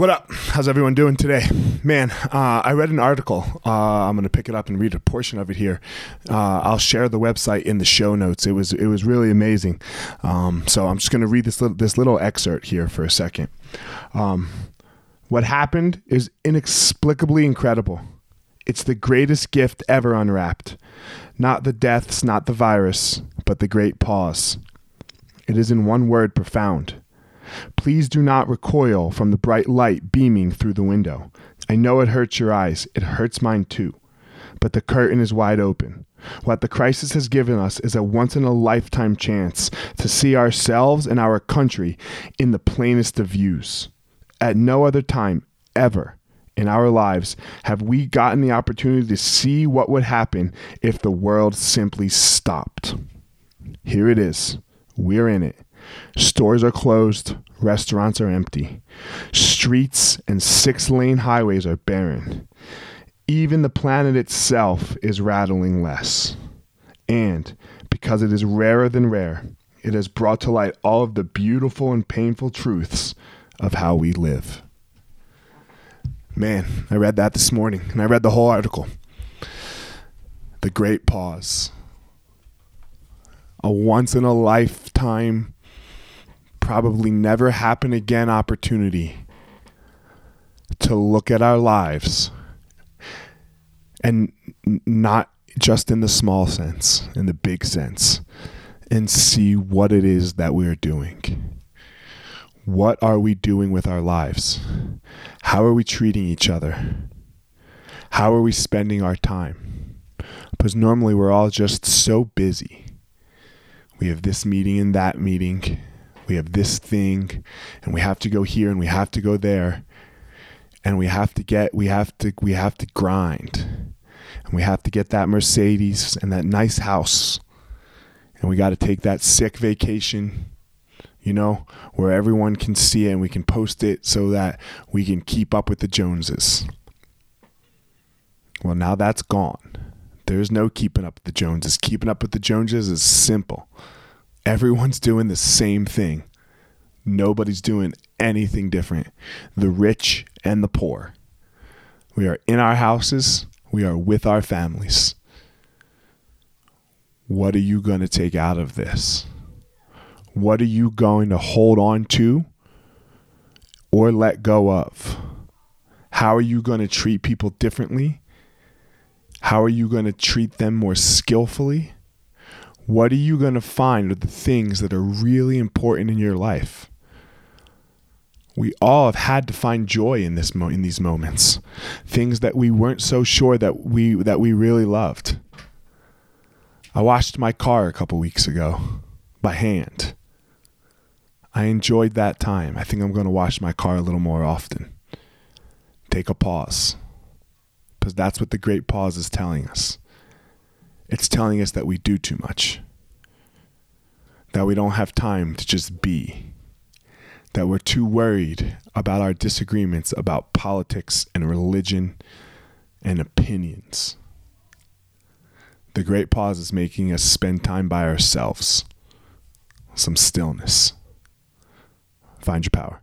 What up? How's everyone doing today? Man, uh, I read an article. Uh, I'm going to pick it up and read a portion of it here. Uh, I'll share the website in the show notes. It was it was really amazing. Um, so I'm just going to read this little, this little excerpt here for a second. Um, what happened is inexplicably incredible. It's the greatest gift ever unwrapped. Not the deaths, not the virus, but the great pause. It is in one word profound. Please do not recoil from the bright light beaming through the window. I know it hurts your eyes. It hurts mine too. But the curtain is wide open. What the crisis has given us is a once in a lifetime chance to see ourselves and our country in the plainest of views. At no other time, ever, in our lives have we gotten the opportunity to see what would happen if the world simply stopped. Here it is. We're in it. Stores are closed, restaurants are empty. Streets and six lane highways are barren. Even the planet itself is rattling less. And because it is rarer than rare, it has brought to light all of the beautiful and painful truths of how we live. Man, I read that this morning and I read the whole article. The Great Pause. A once in a lifetime probably never happen again opportunity to look at our lives and not just in the small sense, in the big sense, and see what it is that we're doing. What are we doing with our lives? How are we treating each other? How are we spending our time? Because normally we're all just so busy. We have this meeting and that meeting we have this thing and we have to go here and we have to go there and we have to get we have to we have to grind. And we have to get that mercedes and that nice house. And we got to take that sick vacation you know where everyone can see it and we can post it so that we can keep up with the joneses. Well now that's gone. There's no keeping up with the joneses. Keeping up with the joneses is simple Everyone's doing the same thing. Nobody's doing anything different. The rich and the poor. We are in our houses, we are with our families. What are you going to take out of this? What are you going to hold on to or let go of? How are you going to treat people differently? How are you going to treat them more skillfully? What are you going to find are the things that are really important in your life? We all have had to find joy in this mo- in these moments, things that we weren't so sure that we that we really loved. I washed my car a couple weeks ago by hand. I enjoyed that time. I think I'm going to wash my car a little more often. Take a pause. Because that's what the great pause is telling us. It's telling us that we do too much, that we don't have time to just be, that we're too worried about our disagreements about politics and religion and opinions. The great pause is making us spend time by ourselves, some stillness. Find your power.